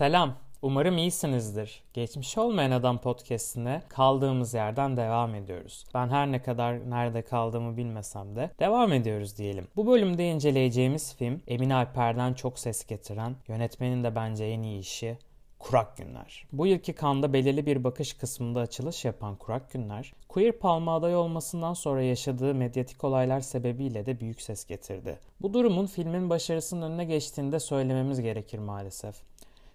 Selam. Umarım iyisinizdir. Geçmiş olmayan adam podcastine kaldığımız yerden devam ediyoruz. Ben her ne kadar nerede kaldığımı bilmesem de devam ediyoruz diyelim. Bu bölümde inceleyeceğimiz film Emin Alper'den çok ses getiren, yönetmenin de bence en iyi işi Kurak Günler. Bu yılki Kanda belirli bir bakış kısmında açılış yapan Kurak Günler, Queer Palma aday olmasından sonra yaşadığı medyatik olaylar sebebiyle de büyük ses getirdi. Bu durumun filmin başarısının önüne geçtiğini de söylememiz gerekir maalesef.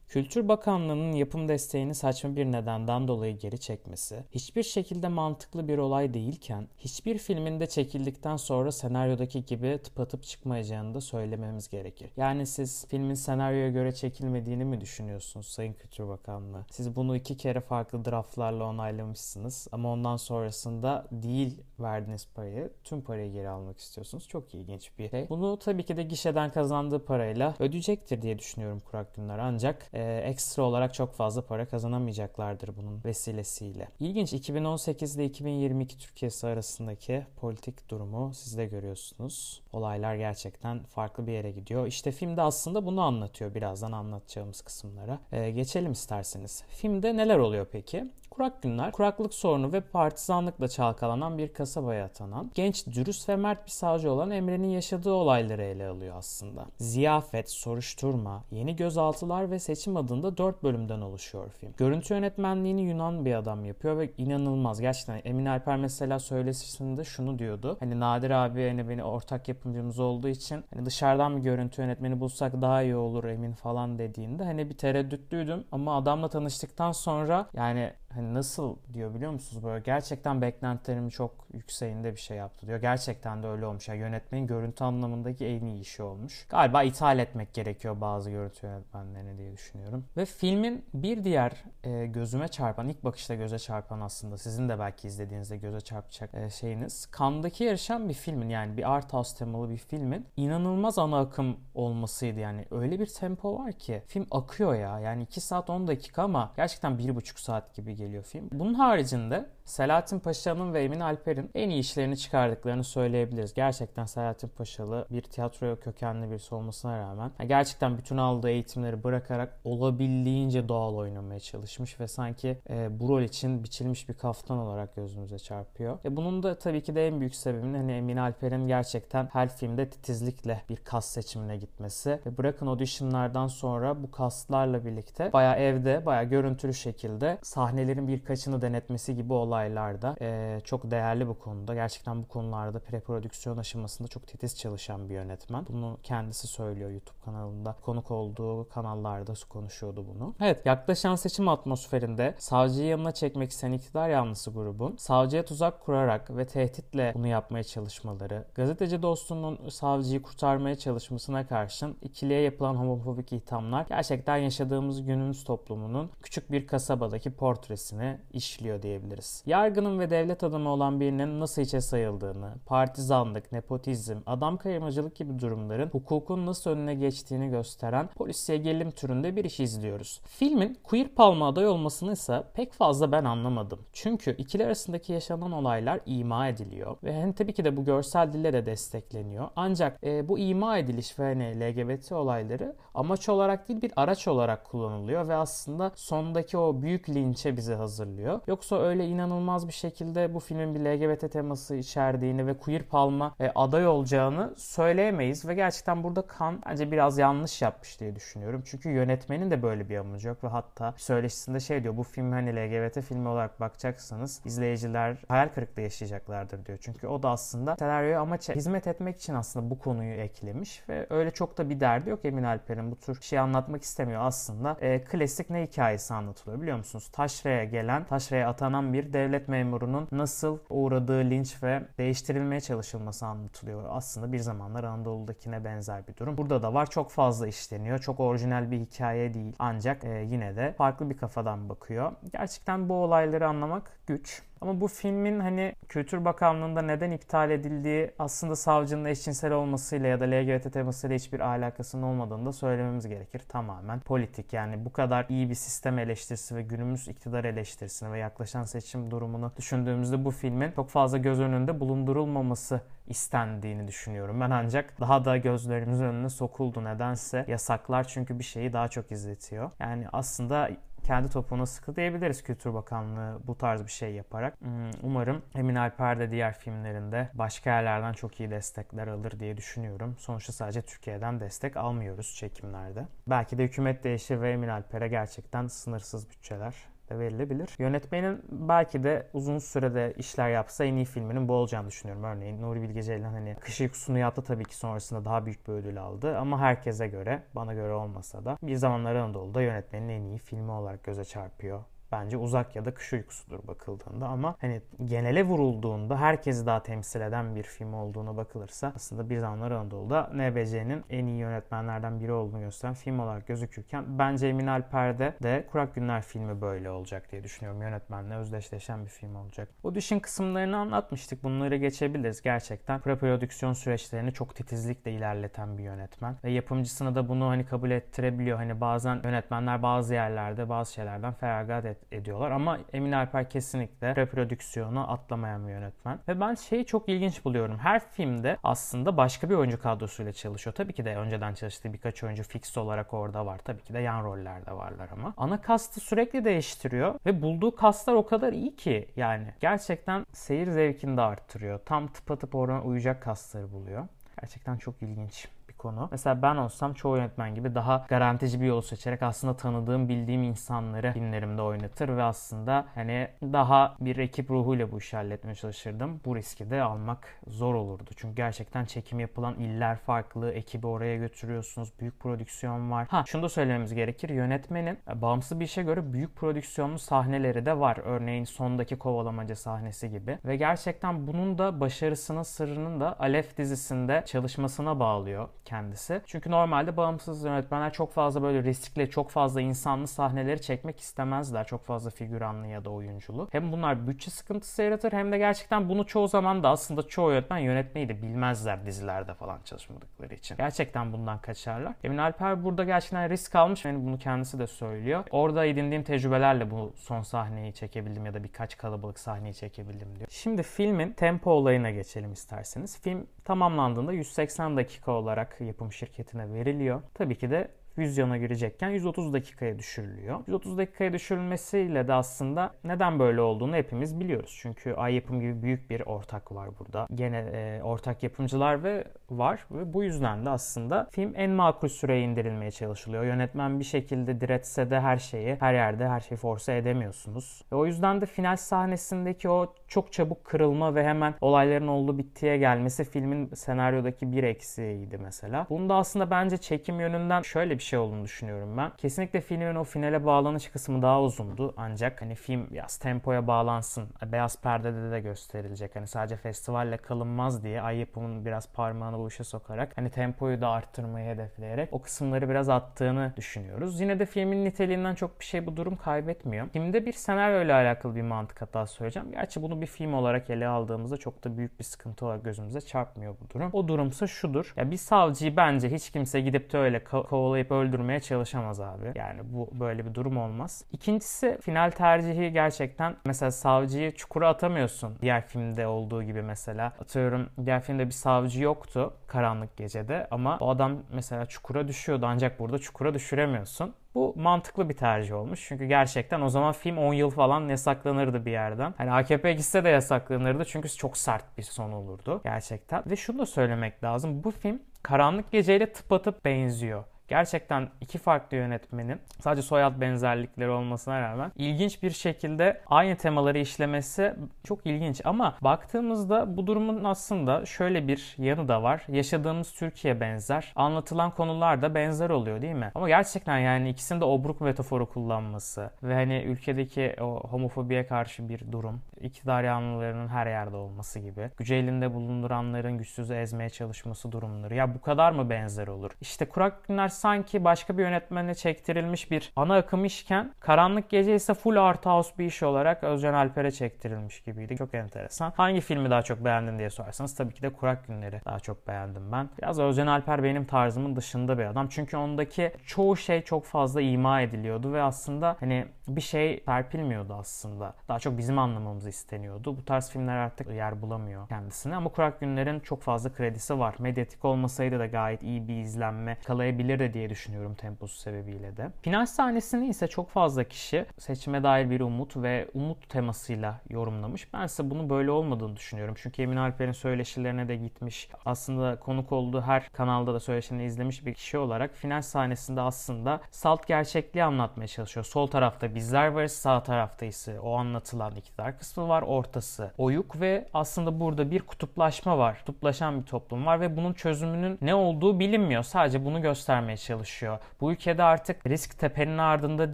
Kültür Bakanlığı'nın yapım desteğini saçma bir nedenden dolayı geri çekmesi, hiçbir şekilde mantıklı bir olay değilken, hiçbir filminde çekildikten sonra senaryodaki gibi tıpatıp çıkmayacağını da söylememiz gerekir. Yani siz filmin senaryoya göre çekilmediğini mi düşünüyorsunuz Sayın Kültür Bakanlığı? Siz bunu iki kere farklı draftlarla onaylamışsınız ama ondan sonrasında değil verdiğiniz parayı, tüm parayı geri almak istiyorsunuz. Çok ilginç bir şey. Bunu tabii ki de gişeden kazandığı parayla ödeyecektir diye düşünüyorum Kurak Günler ancak e, ekstra olarak çok fazla para kazanamayacaklardır bunun vesilesiyle. İlginç 2018 ile 2022 Türkiye'si arasındaki politik durumu siz de görüyorsunuz. Olaylar gerçekten farklı bir yere gidiyor. İşte filmde aslında bunu anlatıyor birazdan anlatacağımız kısımlara. E, geçelim isterseniz. Filmde neler oluyor peki? Kurak günler, kuraklık sorunu ve partizanlıkla çalkalanan bir kasabaya atanan, genç, dürüst ve mert bir savcı olan Emre'nin yaşadığı olayları ele alıyor aslında. Ziyafet, soruşturma, yeni gözaltılar ve seçim adında 4 bölümden oluşuyor film. Görüntü yönetmenliğini Yunan bir adam yapıyor ve inanılmaz. Gerçekten Emin Alper mesela söyleşisinde şunu diyordu. Hani Nadir abi hani beni ortak yapımcımız olduğu için hani dışarıdan bir görüntü yönetmeni bulsak daha iyi olur Emin falan dediğinde hani bir tereddütlüydüm ama adamla tanıştıktan sonra yani hani nasıl diyor biliyor musunuz böyle gerçekten beklentilerim çok yükseğinde bir şey yaptı diyor. Gerçekten de öyle olmuş. Yani yönetmenin görüntü anlamındaki en iyi işi olmuş. Galiba ithal etmek gerekiyor bazı görüntü yönetmenlerini diye düşünüyorum. Ve filmin bir diğer e, gözüme çarpan, ilk bakışta göze çarpan aslında sizin de belki izlediğinizde göze çarpacak e, şeyiniz. Kandaki yarışan bir filmin yani bir art house temalı bir filmin inanılmaz ana akım olmasıydı yani. Öyle bir tempo var ki film akıyor ya. Yani 2 saat 10 dakika ama gerçekten 1,5 saat gibi geliyor film. Bunun haricinde Selahattin Paşa'nın ve Emin Alper'in en iyi işlerini çıkardıklarını söyleyebiliriz. Gerçekten Selahattin Paşalı bir tiyatro kökenli birisi olmasına rağmen gerçekten bütün aldığı eğitimleri bırakarak olabildiğince doğal oynamaya çalışmış ve sanki e, bu rol için biçilmiş bir kaftan olarak gözümüze çarpıyor. E, bunun da tabii ki de en büyük sebebinin hani Emin Alper'in gerçekten her filmde titizlikle bir kas seçimine gitmesi ve bırakın auditionlardan sonra bu kaslarla birlikte baya evde baya görüntülü şekilde sahnelerin birkaçını denetmesi gibi olay olaylarda e, çok değerli bu konuda. Gerçekten bu konularda preprodüksiyon aşamasında çok titiz çalışan bir yönetmen. Bunu kendisi söylüyor YouTube kanalında. Konuk olduğu kanallarda konuşuyordu bunu. Evet yaklaşan seçim atmosferinde savcıyı yanına çekmek isteyen iktidar yanlısı grubun savcıya tuzak kurarak ve tehditle bunu yapmaya çalışmaları, gazeteci dostunun savcıyı kurtarmaya çalışmasına karşın ikiliye yapılan homofobik ithamlar gerçekten yaşadığımız günümüz toplumunun küçük bir kasabadaki portresini işliyor diyebiliriz. Yargının ve devlet adamı olan birinin nasıl içe sayıldığını, partizanlık, nepotizm, adam kayırmacılık gibi durumların hukukun nasıl önüne geçtiğini gösteren polisiye gerilim türünde bir iş izliyoruz. Filmin Queer Palma aday olmasını ise pek fazla ben anlamadım. Çünkü ikili arasındaki yaşanan olaylar ima ediliyor ve hani tabii ki de bu görsel dille de destekleniyor. Ancak e, bu ima ediliş ve hani LGBT olayları amaç olarak değil bir araç olarak kullanılıyor ve aslında sondaki o büyük linçe bizi hazırlıyor. Yoksa öyle inanılmaz inanılmaz bir şekilde bu filmin bir LGBT teması içerdiğini ve queer palma e, aday olacağını söyleyemeyiz ve gerçekten burada kan bence biraz yanlış yapmış diye düşünüyorum. Çünkü yönetmenin de böyle bir amacı yok ve hatta söyleşisinde şey diyor bu film hani LGBT filmi olarak bakacaksanız izleyiciler hayal kırıklığı yaşayacaklardır diyor. Çünkü o da aslında senaryoya amaç hizmet etmek için aslında bu konuyu eklemiş ve öyle çok da bir derdi yok Emin Alper'in bu tür şey anlatmak istemiyor aslında. E, klasik ne hikayesi anlatılıyor biliyor musunuz? Taşra'ya gelen, Taşra'ya atanan bir devlet memurunun nasıl uğradığı linç ve değiştirilmeye çalışılması anlatılıyor. Aslında bir zamanlar Anadolu'dakine benzer bir durum. Burada da var çok fazla işleniyor. Çok orijinal bir hikaye değil. Ancak e, yine de farklı bir kafadan bakıyor. Gerçekten bu olayları anlamak güç. Ama bu filmin hani Kültür Bakanlığı'nda neden iptal edildiği aslında savcının eşcinsel olmasıyla ya da LGBT temasıyla hiçbir alakasının olmadığını da söylememiz gerekir. Tamamen politik yani bu kadar iyi bir sistem eleştirisi ve günümüz iktidar eleştirisini ve yaklaşan seçim durumunu düşündüğümüzde bu filmin çok fazla göz önünde bulundurulmaması istendiğini düşünüyorum. Ben ancak daha da gözlerimizin önüne sokuldu nedense yasaklar çünkü bir şeyi daha çok izletiyor. Yani aslında kendi topuğuna sıkı diyebiliriz Kültür Bakanlığı bu tarz bir şey yaparak. Hmm, umarım Emin Alper de diğer filmlerinde başka yerlerden çok iyi destekler alır diye düşünüyorum. Sonuçta sadece Türkiye'den destek almıyoruz çekimlerde. Belki de hükümet değişir ve Emin Alper'e gerçekten sınırsız bütçeler de verilebilir. Yönetmenin belki de uzun sürede işler yapsa en iyi filminin bu olacağını düşünüyorum. Örneğin Nuri Bilge Ceylan hani Kış Uykusu'nu yaptı tabii ki sonrasında daha büyük bir ödül aldı. Ama herkese göre, bana göre olmasa da bir zamanlar Anadolu'da yönetmenin en iyi filmi olarak göze çarpıyor bence uzak ya da kış uykusudur bakıldığında ama hani genele vurulduğunda herkesi daha temsil eden bir film olduğuna bakılırsa aslında Bir Zamanlar Anadolu'da NBC'nin en iyi yönetmenlerden biri olduğunu gösteren film olarak gözükürken bence Emin Alper'de de Kurak Günler filmi böyle olacak diye düşünüyorum. Yönetmenle özdeşleşen bir film olacak. O düşün kısımlarını anlatmıştık. Bunları geçebiliriz. Gerçekten prodüksiyon süreçlerini çok titizlikle ilerleten bir yönetmen ve yapımcısına da bunu hani kabul ettirebiliyor. Hani bazen yönetmenler bazı yerlerde bazı şeylerden feragat et, ediyorlar. Ama Emin Alper kesinlikle reprodüksiyonu atlamayan bir yönetmen. Ve ben şeyi çok ilginç buluyorum. Her filmde aslında başka bir oyuncu kadrosuyla çalışıyor. Tabii ki de önceden çalıştığı birkaç oyuncu fix olarak orada var. Tabii ki de yan rollerde varlar ama. Ana kastı sürekli değiştiriyor ve bulduğu kastlar o kadar iyi ki yani gerçekten seyir zevkini de arttırıyor. Tam tıpatıp orana uyacak kastları buluyor. Gerçekten çok ilginç konu. Mesela ben olsam çoğu yönetmen gibi daha garantici bir yol seçerek aslında tanıdığım, bildiğim insanları filmlerimde oynatır ve aslında hani daha bir ekip ruhuyla bu işi halletmeye çalışırdım. Bu riski de almak zor olurdu. Çünkü gerçekten çekim yapılan iller farklı, ekibi oraya götürüyorsunuz, büyük prodüksiyon var. Ha şunu da söylememiz gerekir. Yönetmenin e, bağımsız bir işe göre büyük prodüksiyonlu sahneleri de var. Örneğin sondaki kovalamaca sahnesi gibi. Ve gerçekten bunun da başarısının sırrının da Alef dizisinde çalışmasına bağlıyor kendisi. Çünkü normalde bağımsız yönetmenler çok fazla böyle riskli, çok fazla insanlı sahneleri çekmek istemezler. Çok fazla figüranlı ya da oyunculu. Hem bunlar bütçe sıkıntısı yaratır hem de gerçekten bunu çoğu zaman da aslında çoğu yönetmen yönetmeyi de bilmezler dizilerde falan çalışmadıkları için. Gerçekten bundan kaçarlar. Emin Alper burada gerçekten risk almış. Yani bunu kendisi de söylüyor. Orada edindiğim tecrübelerle bu son sahneyi çekebildim ya da birkaç kalabalık sahneyi çekebildim diyor. Şimdi filmin tempo olayına geçelim isterseniz. Film tamamlandığında 180 dakika olarak yapım şirketine veriliyor. Tabii ki de vizyona girecekken 130 dakikaya düşürülüyor. 130 dakikaya düşürülmesiyle de aslında neden böyle olduğunu hepimiz biliyoruz. Çünkü Ay Yapım gibi büyük bir ortak var burada. Gene e, ortak yapımcılar ve var ve bu yüzden de aslında film en makul süreye indirilmeye çalışılıyor. Yönetmen bir şekilde diretse de her şeyi, her yerde her şeyi force edemiyorsunuz. Ve o yüzden de final sahnesindeki o çok çabuk kırılma ve hemen olayların olduğu bittiye gelmesi filmin senaryodaki bir eksiğiydi mesela. Bunda aslında bence çekim yönünden şöyle bir şey olduğunu düşünüyorum ben. Kesinlikle filmin o finale bağlanış kısmı daha uzundu. Ancak hani film biraz tempoya bağlansın. Beyaz perdede de gösterilecek. Hani sadece festivalle kalınmaz diye Ay Yapım'ın biraz parmağını bu işe sokarak hani tempoyu da arttırmayı hedefleyerek o kısımları biraz attığını düşünüyoruz. Yine de filmin niteliğinden çok bir şey bu durum kaybetmiyor. Filmde bir senaryo ile alakalı bir mantık hata söyleyeceğim. Gerçi bunu bir film olarak ele aldığımızda çok da büyük bir sıkıntı olarak gözümüze çarpmıyor bu durum. O durumsa şudur. Ya bir savcıyı bence hiç kimse gidip de öyle kovalayıp öldürmeye çalışamaz abi. Yani bu böyle bir durum olmaz. İkincisi final tercihi gerçekten mesela savcıyı çukura atamıyorsun. Diğer filmde olduğu gibi mesela. Atıyorum diğer filmde bir savcı yoktu karanlık gecede ama o adam mesela çukura düşüyordu ancak burada çukura düşüremiyorsun. Bu mantıklı bir tercih olmuş. Çünkü gerçekten o zaman film 10 yıl falan yasaklanırdı bir yerden. Hani AKP gitse de yasaklanırdı çünkü çok sert bir son olurdu gerçekten. Ve şunu da söylemek lazım. Bu film Karanlık Gece'yle tıpatıp benziyor gerçekten iki farklı yönetmenin sadece soyad benzerlikleri olmasına rağmen ilginç bir şekilde aynı temaları işlemesi çok ilginç ama baktığımızda bu durumun aslında şöyle bir yanı da var. Yaşadığımız Türkiye benzer. Anlatılan konular da benzer oluyor değil mi? Ama gerçekten yani ikisinin de obruk metaforu kullanması ve hani ülkedeki o homofobiye karşı bir durum, iktidar yanlılarının her yerde olması gibi, gücü elinde bulunduranların güçsüzü ezmeye çalışması durumları. Ya bu kadar mı benzer olur? İşte Kurak Günler sanki başka bir yönetmene çektirilmiş bir ana akım işken Karanlık Gece ise full art house bir iş olarak Özcan Alper'e çektirilmiş gibiydi. Çok enteresan. Hangi filmi daha çok beğendin diye sorarsanız tabii ki de Kurak Günleri daha çok beğendim ben. Biraz Özcan Alper benim tarzımın dışında bir adam. Çünkü ondaki çoğu şey çok fazla ima ediliyordu ve aslında hani bir şey serpilmiyordu aslında. Daha çok bizim anlamamız isteniyordu. Bu tarz filmler artık yer bulamıyor kendisine ama Kurak Günler'in çok fazla kredisi var. Medyatik olmasaydı da gayet iyi bir izlenme kalayabilirdi diye düşünüyorum temposu sebebiyle de. Final sahnesini ise çok fazla kişi seçime dair bir umut ve umut temasıyla yorumlamış. Ben ise bunu böyle olmadığını düşünüyorum. Çünkü Emin Alper'in söyleşilerine de gitmiş. Aslında konuk olduğu her kanalda da söyleşilerini izlemiş bir kişi olarak final sahnesinde aslında salt gerçekliği anlatmaya çalışıyor. Sol tarafta bizler varız, sağ tarafta ise o anlatılan iktidar kısmı var, ortası oyuk ve aslında burada bir kutuplaşma var. Kutuplaşan bir toplum var ve bunun çözümünün ne olduğu bilinmiyor. Sadece bunu göstermeye çalışıyor. Bu ülkede artık risk tepenin ardında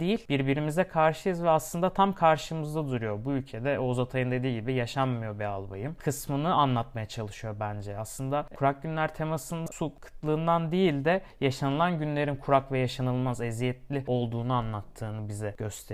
değil, birbirimize karşıyız ve aslında tam karşımızda duruyor. Bu ülkede Oğuz Atay'ın dediği gibi yaşanmıyor be albayım kısmını anlatmaya çalışıyor bence. Aslında kurak günler temasının su kıtlığından değil de yaşanılan günlerin kurak ve yaşanılmaz eziyetli olduğunu anlattığını bize gösteriyor.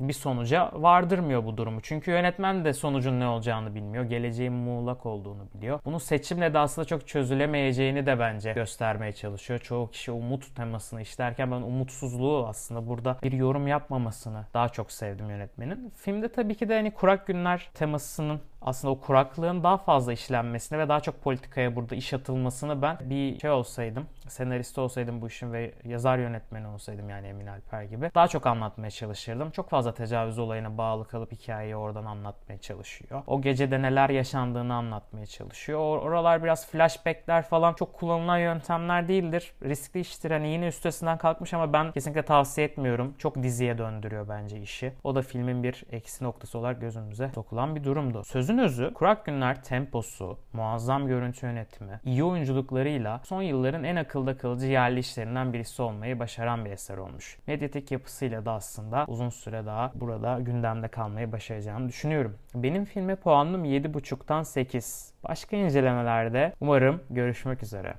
Bir sonuca vardırmıyor bu durumu. Çünkü yönetmen de sonucun ne olacağını bilmiyor. Geleceğin muğlak olduğunu biliyor. Bunu seçimle de aslında çok çözülemeyeceğini de bence göstermeye çalışıyor. Çoğu kişi umut temasını işlerken ben umutsuzluğu aslında burada bir yorum yapmamasını daha çok sevdim yönetmenin. Filmde tabii ki de hani kurak günler temasının aslında o kuraklığın daha fazla işlenmesini ve daha çok politikaya burada iş atılmasını ben bir şey olsaydım, senarist olsaydım bu işin ve yazar yönetmeni olsaydım yani Emin Alper gibi daha çok anlatmaya çalışırdım. Çok fazla tecavüz olayına bağlı kalıp hikayeyi oradan anlatmaya çalışıyor. O gecede neler yaşandığını anlatmaya çalışıyor. Or- oralar biraz flashbackler falan çok kullanılan yöntemler değildir. Riskli iştir. Hani yine üstesinden kalkmış ama ben kesinlikle tavsiye etmiyorum. Çok diziye döndürüyor bence işi. O da filmin bir eksi noktası olarak gözümüze sokulan bir durumdu. Sözün Sözün özü Kurak Günler temposu, muazzam görüntü yönetimi, iyi oyunculuklarıyla son yılların en akılda kalıcı yerli işlerinden birisi olmayı başaran bir eser olmuş. Medyatik yapısıyla da aslında uzun süre daha burada gündemde kalmayı başaracağını düşünüyorum. Benim filme puanım 7.5'tan 8. Başka incelemelerde umarım görüşmek üzere.